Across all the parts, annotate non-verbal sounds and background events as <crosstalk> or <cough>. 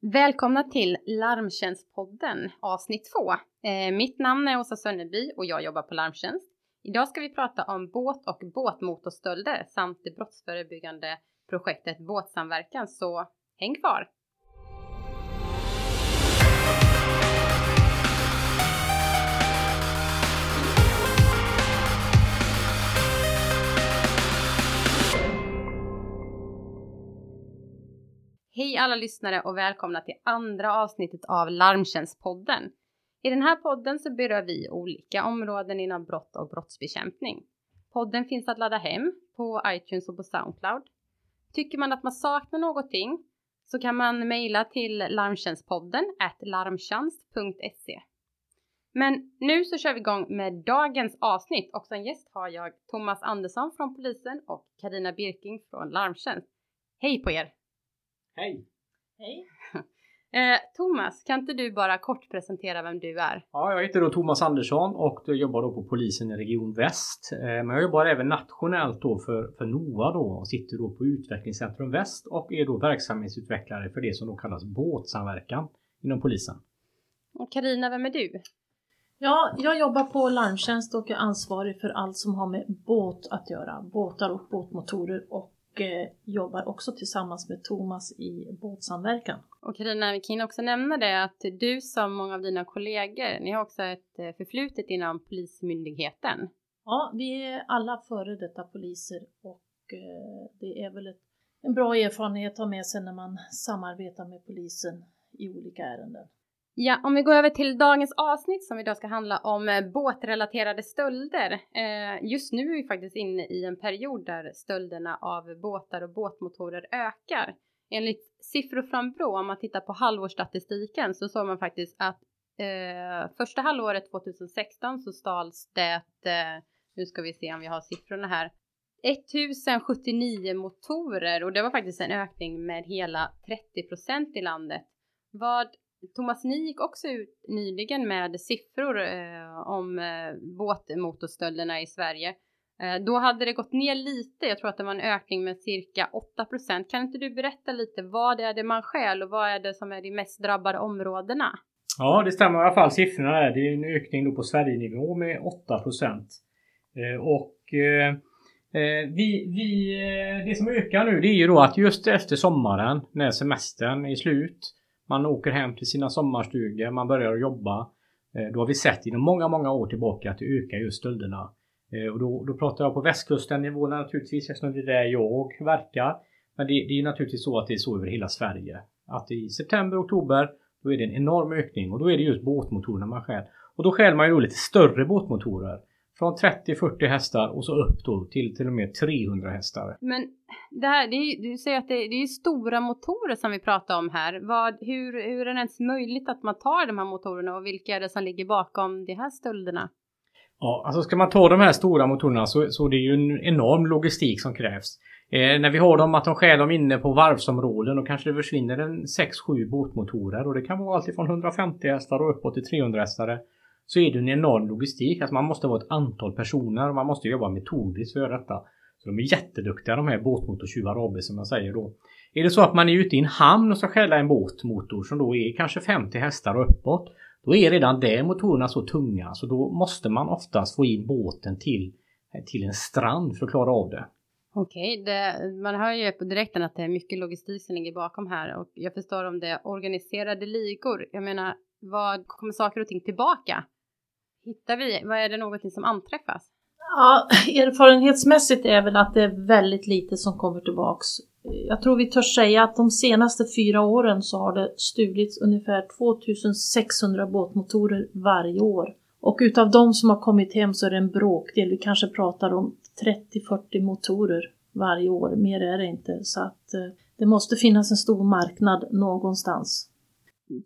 Välkomna till Larmtjänstpodden avsnitt 2. Eh, mitt namn är Åsa Sönneby och jag jobbar på Larmtjänst. Idag ska vi prata om båt och båtmotorstölder samt det brottsförebyggande projektet Båtsamverkan, så häng kvar! Hej alla lyssnare och välkomna till andra avsnittet av Larmtjänstpodden. I den här podden så berör vi olika områden inom brott och brottsbekämpning. Podden finns att ladda hem på iTunes och på Soundcloud. Tycker man att man saknar någonting så kan man mejla till larmtjänstpodden larmtjänst.se. Men nu så kör vi igång med dagens avsnitt och som gäst har jag Thomas Andersson från polisen och Karina Birking från Larmtjänst. Hej på er! Hej! Hej! <laughs> Eh, Thomas, kan inte du bara kort presentera vem du är? Ja, jag heter då Thomas Andersson och jag jobbar då på polisen i Region Väst. Eh, men jag jobbar även nationellt då för, för NOA då och sitter då på Utvecklingscentrum Väst och är då verksamhetsutvecklare för det som då kallas båtsamverkan inom polisen. Och Karina, vem är du? Ja, jag jobbar på Larmtjänst och är ansvarig för allt som har med båt att göra. Båtar och båtmotorer och eh, jobbar också tillsammans med Thomas i båtsamverkan. Och Carina, vi kan också nämna det att du som många av dina kollegor, ni har också ett eh, förflutet inom Polismyndigheten. Ja, vi är alla före detta poliser och eh, det är väl ett, en bra erfarenhet att ha med sig när man samarbetar med polisen i olika ärenden. Ja, om vi går över till dagens avsnitt som idag ska handla om eh, båtrelaterade stölder. Eh, just nu är vi faktiskt inne i en period där stölderna av båtar och båtmotorer ökar. Enligt siffror från Brå, om man tittar på halvårsstatistiken, så såg man faktiskt att eh, första halvåret 2016 så stals det, eh, nu ska vi se om vi har siffrorna här, 1079 motorer och det var faktiskt en ökning med hela 30 procent i landet. Vad Thomas, ni gick också ut nyligen med siffror eh, om eh, båtmotorstölderna i Sverige. Eh, då hade det gått ner lite, jag tror att det var en ökning med cirka 8 procent. Kan inte du berätta lite, vad är det man stjäl och vad är det som är de mest drabbade områdena? Ja, det stämmer i alla fall siffrorna där. Det är en ökning då på Sverigenivå med 8 procent. Eh, och eh, eh vi, vi, eh, det som ökar nu det är ju då att just efter sommaren när semestern är slut man åker hem till sina sommarstugor, man börjar jobba. Eh, då har vi sett inom många, många år tillbaka att det ökar just stölderna. Eh, och då, då pratar jag på västkusten nivån naturligtvis eftersom det är där jag verkar. Men det, det är naturligtvis så att det är så över hela Sverige. Att i september, oktober då är det en enorm ökning och då är det just båtmotorerna man stjäl. Och då stjäl man ju då lite större båtmotorer. Från 30-40 hästar och så upp då till till och med 300 hästar. Men det här, det är, du säger att det, det är stora motorer som vi pratar om här. Vad, hur, hur är det ens möjligt att man tar de här motorerna och vilka är det som ligger bakom de här stölderna? Ja, alltså ska man ta de här stora motorerna så, så det är ju en enorm logistik som krävs. Eh, när vi har dem att de stjäl dem inne på varvsområden och kanske det försvinner en 6-7 båtmotorer och det kan vara alltifrån 150 hästar och uppåt till 300 hästare så är det en enorm logistik. Alltså man måste vara ett antal personer och man måste jobba metodiskt för detta. Så de är jätteduktiga de här båtmotortjuvar AB som jag säger då. Är det så att man är ute i en hamn och ska stjäla en båtmotor som då är kanske 50 hästar och uppåt. Då är redan där motorerna så tunga så då måste man oftast få in båten till, till en strand för att klara av det. Okej, okay, man hör ju på direkten att det är mycket logistik som ligger bakom här och jag förstår om det är organiserade ligor. Jag menar, vad kommer saker och ting tillbaka? Hittar vi? Vad är det någonting som anträffas? Ja, erfarenhetsmässigt är väl att det är väldigt lite som kommer tillbaks. Jag tror vi törs säga att de senaste fyra åren så har det stulits ungefär 2600 båtmotorer varje år. Och utav de som har kommit hem så är det en bråkdel, vi kanske pratar om 30-40 motorer varje år, mer är det inte. Så att eh, det måste finnas en stor marknad någonstans.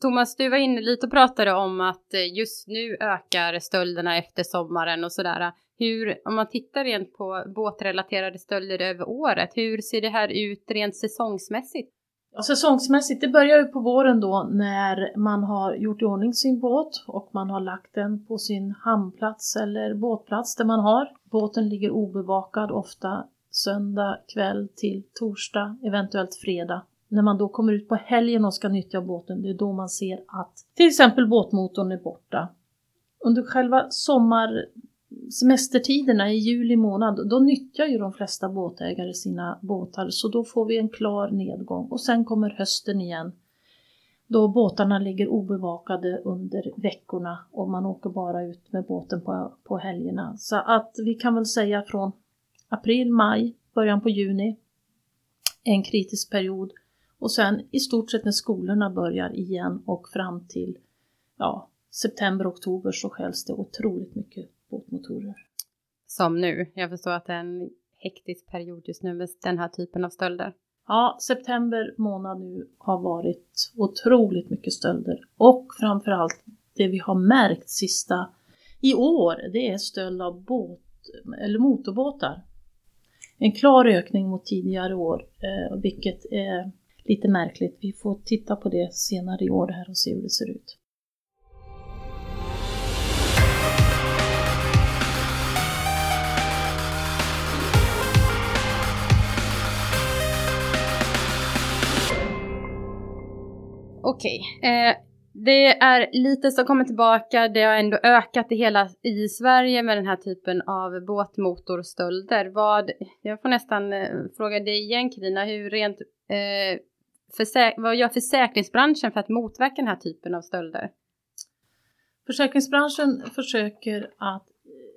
Thomas, du var inne lite och pratade om att eh, just nu ökar stölderna efter sommaren och sådär. Hur, om man tittar rent på båtrelaterade stölder över året, hur ser det här ut rent säsongsmässigt? Ja, säsongsmässigt, det börjar ju på våren då när man har gjort i ordning sin båt och man har lagt den på sin hamnplats eller båtplats där man har. Båten ligger obevakad ofta söndag kväll till torsdag, eventuellt fredag när man då kommer ut på helgen och ska nyttja båten, det är då man ser att till exempel båtmotorn är borta. Under själva sommarsemestertiderna i juli månad, då nyttjar ju de flesta båtägare sina båtar så då får vi en klar nedgång och sen kommer hösten igen då båtarna ligger obevakade under veckorna och man åker bara ut med båten på, på helgerna. Så att vi kan väl säga från april, maj, början på juni, en kritisk period och sen i stort sett när skolorna börjar igen och fram till ja, september, oktober så skälls det otroligt mycket båtmotorer. Som nu. Jag förstår att det är en hektisk period just nu med den här typen av stölder. Ja, september månad nu har varit otroligt mycket stölder och framförallt det vi har märkt sista i år, det är stöld av båt eller motorbåtar. En klar ökning mot tidigare år, eh, vilket är lite märkligt. Vi får titta på det senare i år här och se hur det ser ut. Okej, eh, det är lite som kommer tillbaka. Det har ändå ökat i hela i Sverige med den här typen av båtmotorstölder. Vad, jag får nästan eh, fråga dig igen Krina, hur rent eh, vad gör försäkringsbranschen för att motverka den här typen av stölder? Försäkringsbranschen försöker att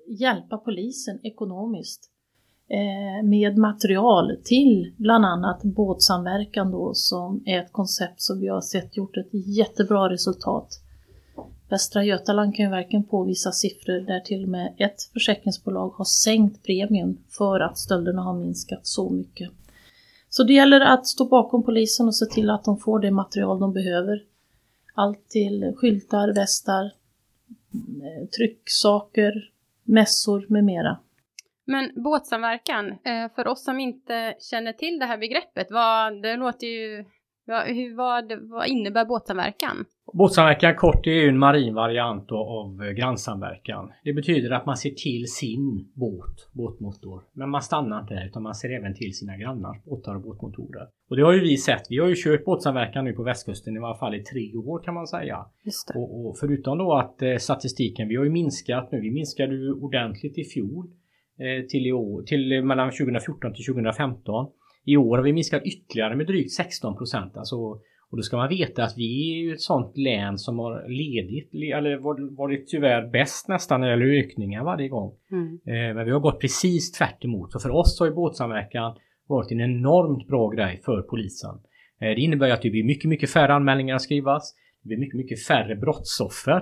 hjälpa polisen ekonomiskt eh, med material till bland annat båtsamverkan då som är ett koncept som vi har sett gjort ett jättebra resultat. Västra Götaland kan ju verkligen påvisa siffror där till och med ett försäkringsbolag har sänkt premien för att stölderna har minskat så mycket. Så det gäller att stå bakom polisen och se till att de får det material de behöver. Allt till skyltar, västar, eh, trycksaker, mässor med mera. Men båtsamverkan, eh, för oss som inte känner till det här begreppet, vad, det låter ju, vad, hur, vad, vad innebär båtsamverkan? Båtsamverkan kort är ju en marin variant av grannsamverkan. Det betyder att man ser till sin båt, båtmotor. Men man stannar inte där utan man ser även till sina grannars båtar och båtmotorer. Och det har ju vi sett. Vi har ju kört båtsamverkan nu på västkusten i alla fall i tre år kan man säga. Och, och, förutom då att eh, statistiken, vi har ju minskat nu. Vi minskade ju ordentligt i fjol eh, till, i år, till mellan 2014 till 2015. I år har vi minskat ytterligare med drygt 16 procent. Alltså och då ska man veta att vi är ju ett sånt län som har ledigt, eller varit tyvärr bäst nästan när det gäller ökningar varje gång. Mm. Eh, men vi har gått precis tvärt emot. Så för oss har ju båtsamverkan varit en enormt bra grej för polisen. Eh, det innebär ju att det blir mycket, mycket färre anmälningar att skrivas. Det blir mycket, mycket färre brottsoffer.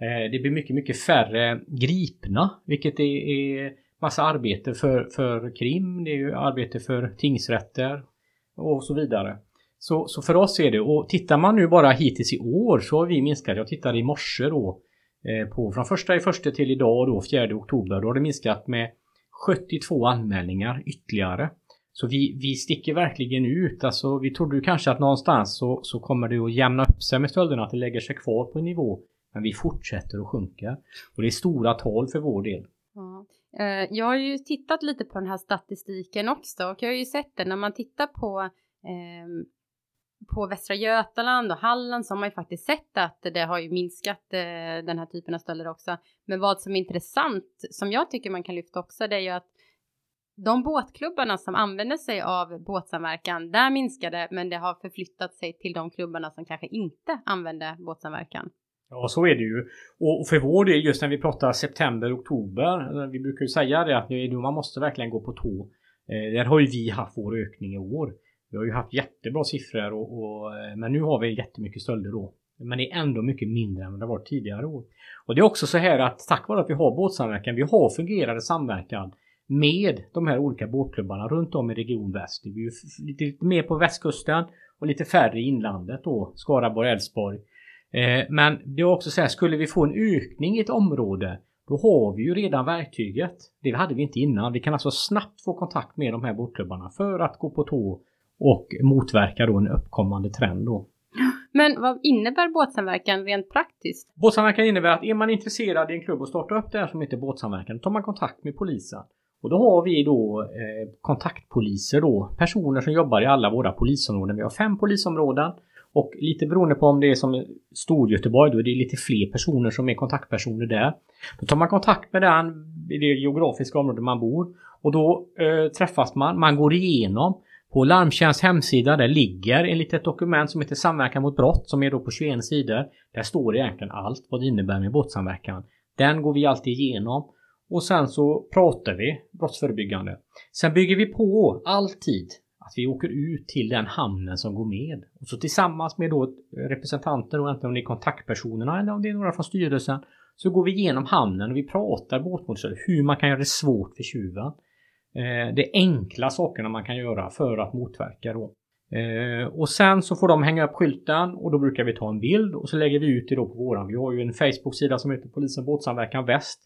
Eh, det blir mycket, mycket färre gripna, vilket är, är massa arbete för, för krim. Det är ju arbete för tingsrätter och så vidare. Så, så för oss är det, och tittar man nu bara hittills i år så har vi minskat, jag tittade i morse då, eh, på från första i första till idag då, 4 oktober, då har det minskat med 72 anmälningar ytterligare. Så vi, vi sticker verkligen ut. Alltså vi trodde ju kanske att någonstans så, så kommer det att jämna upp sig med stölderna, att det lägger sig kvar på en nivå. Men vi fortsätter att sjunka. Och det är stora tal för vår del. Ja. Eh, jag har ju tittat lite på den här statistiken också och jag har ju sett det när man tittar på eh, på Västra Götaland och Halland så har man ju faktiskt sett att det har ju minskat eh, den här typen av stölder också. Men vad som är intressant, som jag tycker man kan lyfta också, det är ju att de båtklubbarna som använder sig av båtsamverkan, där minskade, men det har förflyttat sig till de klubbarna som kanske inte använder båtsamverkan. Ja, så är det ju. Och för vår del, just när vi pratar september, oktober, eh, vi brukar ju säga det att man måste verkligen gå på tå. Eh, där har ju vi haft vår ökning i år. Vi har ju haft jättebra siffror och, och, eh, men nu har vi jättemycket stölder då. Men det är ändå mycket mindre än vad det var tidigare år. Och det är också så här att tack vare att vi har båtsamverkan, vi har fungerande samverkan med de här olika båtklubbarna runt om i Region Väst. Vi är lite, lite mer på västkusten och lite färre i inlandet då, Skaraborg, Älvsborg. Eh, men det är också så här, skulle vi få en ökning i ett område då har vi ju redan verktyget. Det hade vi inte innan. Vi kan alltså snabbt få kontakt med de här båtklubbarna för att gå på tå och motverka då en uppkommande trend då. Men vad innebär båtsamverkan rent praktiskt? Båtsamverkan innebär att är man intresserad i en klubb och starta upp det här som heter båtsamverkan, då tar man kontakt med polisen. Och då har vi då eh, kontaktpoliser då, personer som jobbar i alla våra polisområden. Vi har fem polisområden och lite beroende på om det är som Storgöteborg då är det lite fler personer som är kontaktpersoner där. Då tar man kontakt med den i det geografiska område man bor och då eh, träffas man, man går igenom på Larmtjänsts hemsida där ligger ett litet dokument som heter Samverkan mot brott som är då på 21 sidor. Där står det egentligen allt vad det innebär med båtsamverkan. Den går vi alltid igenom och sen så pratar vi brottsförebyggande. Sen bygger vi på alltid att vi åker ut till den hamnen som går med. Och så tillsammans med då representanter, och inte om det är kontaktpersonerna eller om det är några från styrelsen, så går vi igenom hamnen och vi pratar båtmotorcykel, hur man kan göra det svårt för tjuven. Eh, det enkla sakerna man kan göra för att motverka då. Eh, och sen så får de hänga upp skylten och då brukar vi ta en bild och så lägger vi ut det då på våran. Vi har ju en Facebook-sida som heter Polisen Båtsamverkan Väst.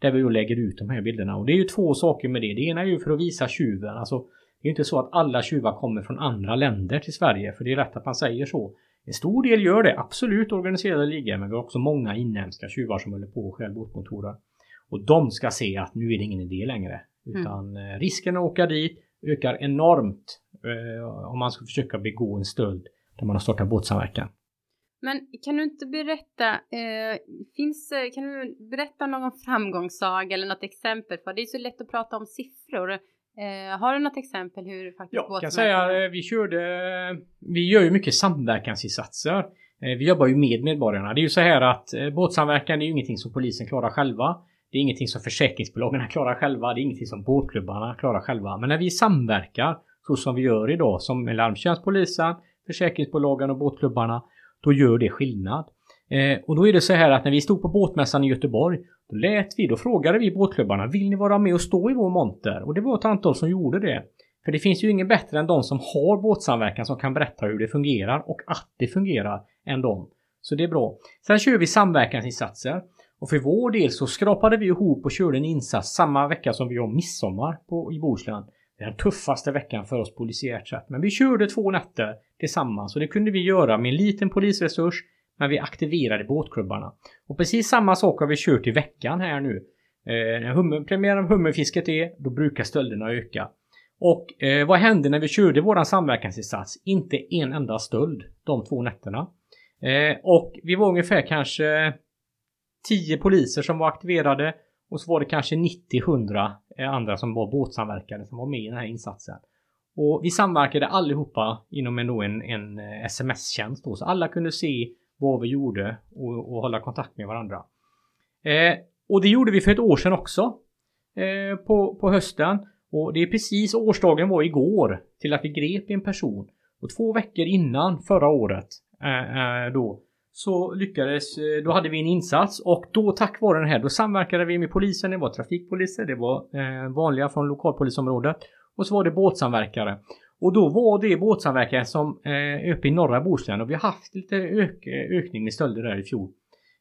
Där vi då lägger ut de här bilderna. Och det är ju två saker med det. Det ena är ju för att visa tjuven. Alltså, det är inte så att alla tjuvar kommer från andra länder till Sverige. För det är rätt att man säger så. En stor del gör det, absolut organiserade ligor. Men vi har också många inhemska tjuvar som håller på och stjäl båtmotorer. Och de ska se att nu är det ingen idé längre. Mm. Utan mm. risken att åka dit ökar enormt eh, om man ska försöka begå en stöld där man har startat båtsamverkan. Men kan du inte berätta, eh, finns, kan du berätta någon framgångssaga eller något exempel? För det är så lätt att prata om siffror. Eh, har du något exempel hur faktiskt Jag kan säga, eh, vi körde, vi gör ju mycket samverkansinsatser. Eh, vi jobbar ju med medborgarna. Det är ju så här att eh, båtsamverkan är ju ingenting som polisen klarar själva. Det är ingenting som försäkringsbolagen <laughs> klarar själva. Det är ingenting som båtklubbarna klarar själva. Men när vi samverkar så som vi gör idag som med larmtjänstpolisen, försäkringsbolagen och båtklubbarna då gör det skillnad. Eh, och då är det så här att när vi stod på båtmässan i Göteborg då lät vi, då frågade vi båtklubbarna Vill ni vara med och stå i vår monter? Och det var ett antal som gjorde det. För det finns ju ingen bättre än de som har båtsamverkan som kan berätta hur det fungerar och att det fungerar än dem. Så det är bra. Sen kör vi samverkansinsatser. Och för vår del så skrapade vi ihop och körde en insats samma vecka som vi har midsommar på, i Bohuslän. Det är den tuffaste veckan för oss polisiärt sett. Men vi körde två nätter tillsammans och det kunde vi göra med en liten polisresurs men vi aktiverade båtklubbarna. Och precis samma sak har vi kört i veckan här nu. Eh, när hummer, premiären av hummerfisket är, då brukar stölderna öka. Och eh, vad hände när vi körde våran samverkansinsats? Inte en enda stöld de två nätterna. Eh, och vi var ungefär kanske 10 poliser som var aktiverade och så var det kanske 90-100 eh, andra som var båtsamverkare som var med i den här insatsen. Och vi samverkade allihopa inom en, en, en eh, sms-tjänst då, så alla kunde se vad vi gjorde och, och hålla kontakt med varandra. Eh, och det gjorde vi för ett år sedan också. Eh, på, på hösten. Och det är precis årsdagen var igår till att vi grep en person. Och två veckor innan förra året eh, eh då så lyckades, eh, då hade vi en insats och då tack vare den här då samverkade vi med polisen, det var trafikpoliser, det var eh, vanliga från lokalpolisområdet och så var det båtsamverkare. Och då var det båtsamverkan som eh, uppe i norra Bohuslän och vi har haft lite ök ökning med stölder där i fjol.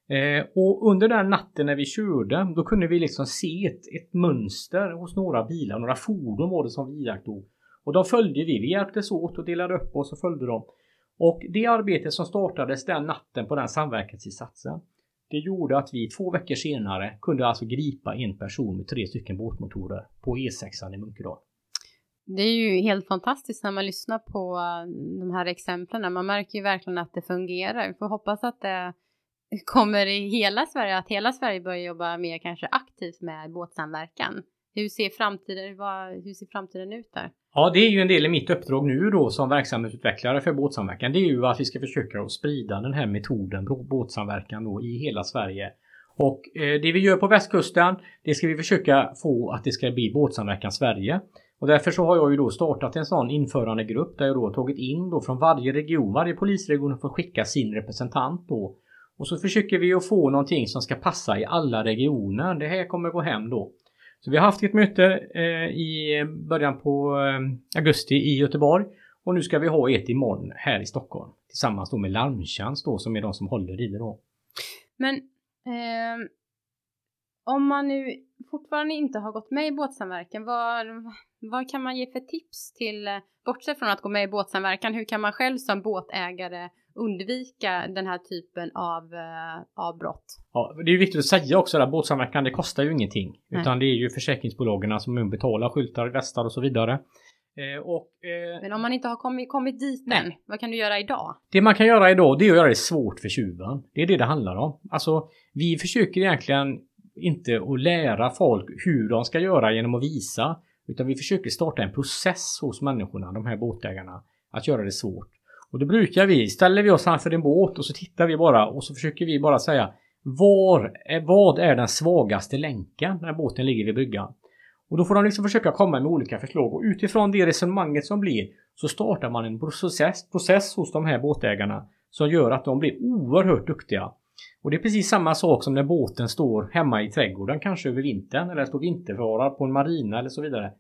Eh, och under den natten när vi körde då kunde vi liksom se ett, ett mönster hos några bilar, några fordon var det som vi iakttog. Och de följde vi, vi hjälptes åt och delade upp oss och följde dem. Och det arbete som startades den natten på den samverkansinsatsen det gjorde att vi två veckor senare kunde alltså gripa en person med tre stycken båtmotorer på E6 i Munkedal. Det är ju helt fantastiskt när man lyssnar på eh, de här exemplen. Man märker ju verkligen att det fungerar. Vi får hoppas att det kommer i hela Sverige, att hela Sverige börjar jobba mer kanske aktivt med båtsamverkan. Hur ser framtiden, vad, hur ser framtiden ut där? Ja, det är ju en del i mitt uppdrag nu då som verksamhetsutvecklare för båtsamverkan. Det är ju att vi ska försöka att sprida den här metoden, båtsamverkan då i hela Sverige. Och eh, det vi gör på västkusten, det ska vi försöka få att det ska bli båtsamverkan Sverige. Och därför så har jag ju då startat en sån införandegrupp där jag då har tagit in då från varje region, varje polisregion får skicka sin representant då. Och så försöker vi att få någonting som ska passa i alla regioner. Det här kommer gå hem då. Så vi har haft ett möte eh, i början på eh, augusti i Göteborg och nu ska vi ha ett imorgon här i Stockholm tillsammans då med Larmtjänst då som är de som håller i det då. Men eh, om man nu fortfarande inte har gått med i båtsamverkan, vad, vad kan man ge för tips till, bortsett från att gå med i båtsamverkan, hur kan man själv som båtägare undvika den här typen av, eh, av brott. Ja, det är viktigt att säga också att båtsamverkan det kostar ju ingenting. Nej. Utan det är ju försäkringsbolagen som betalar skyltar, västar och så vidare. Eh, och, eh, Men om man inte har kommit, kommit dit Nej. än, vad kan du göra idag? Det man kan göra idag det är att göra det svårt för tjuven. Det är det det handlar om. Alltså vi försöker egentligen inte att lära folk hur de ska göra genom att visa. Utan vi försöker starta en process hos människorna, de här båtägarna, att göra det svårt. Och då brukar vi, ställer vi oss framför en båt och så tittar vi bara och så försöker vi bara säga var, vad är den svagaste länken när båten ligger vid bryggan? Och då får de liksom försöka komma med olika förslag och utifrån det resonemanget som blir så startar man en process, process hos de här båtägarna som gör att de blir oerhört duktiga. Och det är precis samma sak som när båten står hemma i trädgården kanske över vintern eller står vintervarad på en marina eller så vidare.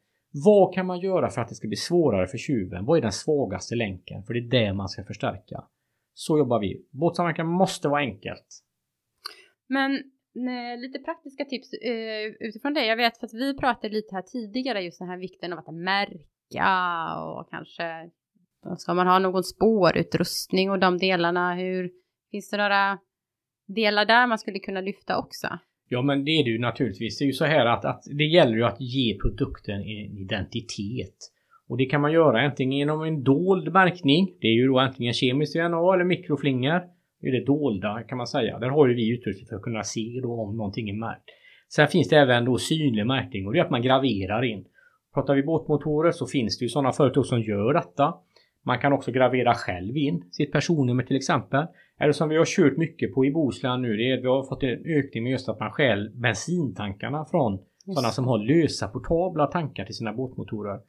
Vad kan man göra för att det ska bli svårare för tjuven? Vad är den svagaste länken? För det är det man ska förstärka. Så jobbar vi. Båtsamverkan måste vara enkelt. Men nej, lite praktiska tips eh, utifrån det. Jag vet för att vi pratade lite här tidigare just den här vikten av att märka och kanske ska man ha någon spårutrustning och de delarna. Hur finns det några delar där man skulle kunna lyfta också? Ja men det är det ju naturligtvis. Det är ju så här att, att det gäller ju att ge produkten en identitet. Och det kan man göra antingen genom en dold märkning. Det är ju då antingen kemiskt DNA eller mikroflingor. Det är det dolda kan man säga. Där har ju vi utrustning för att kunna se då om någonting är märkt. Sen finns det även då synlig märkning och det är att man graverar in. Pratar vi båtmotorer så finns det ju sådana företag som gör detta. Man kan också gravera själv in sitt personnummer till exempel. Eller som vi har kört mycket på i Bohuslän nu, det är att vi har fått en ökning med just att man stjäl bensintankarna från sådana som har lösa portabla tankar till sina båtmotorer.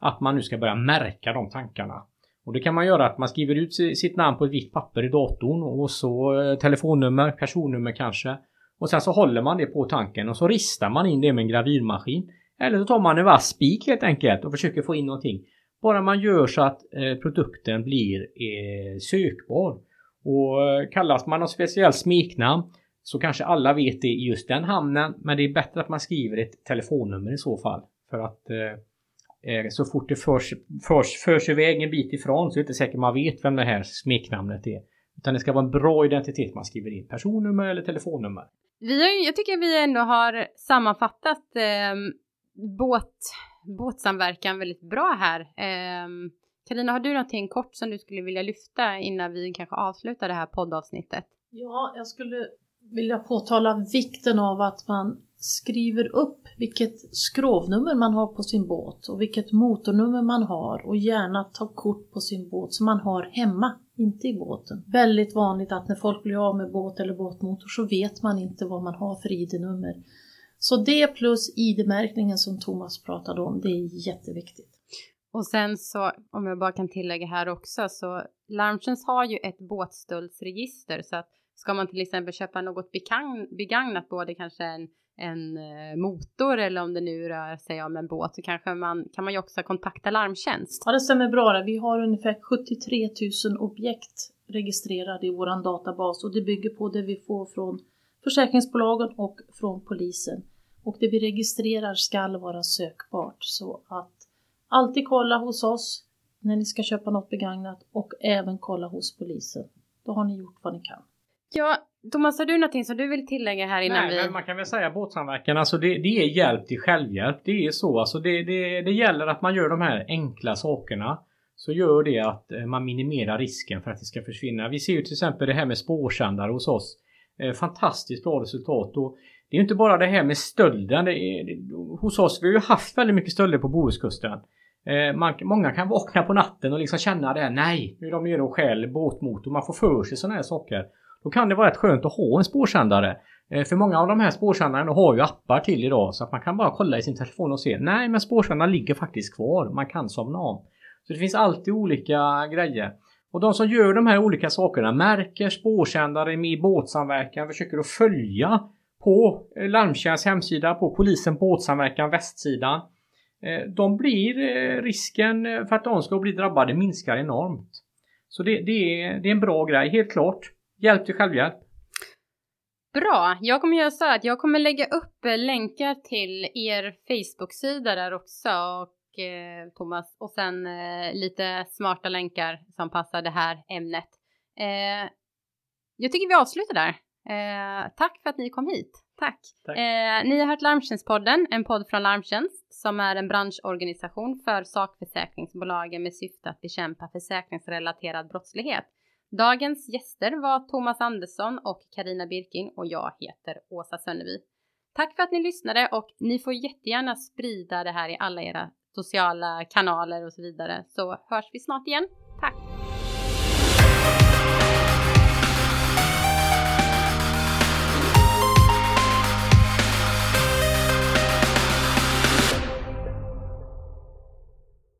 Att man nu ska börja märka de tankarna. Och det kan man göra att man skriver ut si- sitt namn på ett vitt papper i datorn och så eh, telefonnummer, personnummer kanske. Och sen så håller man det på tanken och så ristar man in det med en gravyrmaskin. Eller så tar man en vass spik helt enkelt och försöker få in någonting. Bara man gör så att eh, produkten blir eh, sökbar. Och eh, kallas man något speciellt smeknamn så kanske alla vet det i just den hamnen. Men det är bättre att man skriver ett telefonnummer i så fall. För att eh, eh, så fort det förs, förs, förs iväg en bit ifrån så är det inte säkert man vet vem det här smeknamnet är. Utan det ska vara en bra identitet man skriver in. Personnummer eller telefonnummer. Vi har, jag tycker vi ändå har sammanfattat eh, båt, båtsamverkan väldigt bra här. Eh, Karina, har du någonting kort som du skulle vilja lyfta innan vi kanske avslutar det här poddavsnittet? Ja, jag skulle vilja påtala vikten av att man skriver upp vilket skrovnummer man har på sin båt och vilket motornummer man har och gärna ta kort på sin båt som man har hemma, inte i båten. Väldigt vanligt att när folk blir av med båt eller båtmotor så vet man inte vad man har för ID-nummer. Så det plus ID-märkningen som Thomas pratade om, det är jätteviktigt. Och sen så, om jag bara kan tillägga här också, så Larmtjänst har ju ett båtstöldsregister så att ska man till exempel köpa något begagnat, både kanske en, en eh, motor eller om det nu rör sig om en båt, så kanske man kan man ju också kontakta Larmtjänst. Ja, det stämmer bra. det. Vi har ungefär 73 000 objekt registrerade i våran databas och det bygger på det vi får från försäkringsbolagen och från polisen. Och det vi registrerar ska vara sökbart så att alltid kolla hos oss när ni ska köpa något begagnat och även kolla hos polisen. Då har ni gjort vad ni kan. Ja, Thomas, har du någonting som du vill tillägga här innan Nej, vi... men man kan väl säga båtsamverkan, alltså det, det är hjälp till självhjälp. Det är så, alltså det, det, det gäller att man gör de här enkla sakerna. Så gör det att eh, man minimerar risken för att det ska försvinna. Vi ser ju till exempel det här med spårsändare hos oss. Eh, Fantastiskt bra resultat. Och det är ju inte bara det här med stölden. Det är, det, hos oss, vi har ju haft väldigt mycket stölder på Bohuskusten. Eh, man, många kan vakna på natten och liksom känna det här, nej, nu är de nere och stjäl båtmotor. Man får för sig sådana här saker. Då kan det vara rätt skönt att ha en spårsändare. Eh, för många av de här spårsändarna har ju appar till idag så att man kan bara kolla i sin telefon och se nej men spårsändaren ligger faktiskt kvar. Man kan somna om. Så det finns alltid olika grejer. Och de som gör de här olika sakerna, märker spårsändare med båtsamverkan, försöker att följa på eh, Larmtjänsts hemsida, på polisen båtsamverkan västsidan. Eh, de blir, eh, risken eh, för att de ska bli drabbade minskar enormt. Så det, det, är, det är en bra grej, helt klart. Hjälp till självhjälp. Bra, jag kommer göra så att jag kommer lägga upp länkar till er Facebook-sida där också och eh, Thomas och sen eh, lite smarta länkar som passar det här ämnet. Eh, jag tycker vi avslutar där. Eh, tack för att ni kom hit. Tack. Tack. Eh, ni har hört Larmtjänstpodden, en podd från Larmtjänst som är en branschorganisation för sakförsäkringsbolagen med syfte att bekämpa försäkringsrelaterad brottslighet. Dagens gäster var Thomas Andersson och Karina Birking och jag heter Åsa Sönnerby. Tack för att ni lyssnade och ni får jättegärna sprida det här i alla era sociala kanaler och så vidare så hörs vi snart igen. Tack!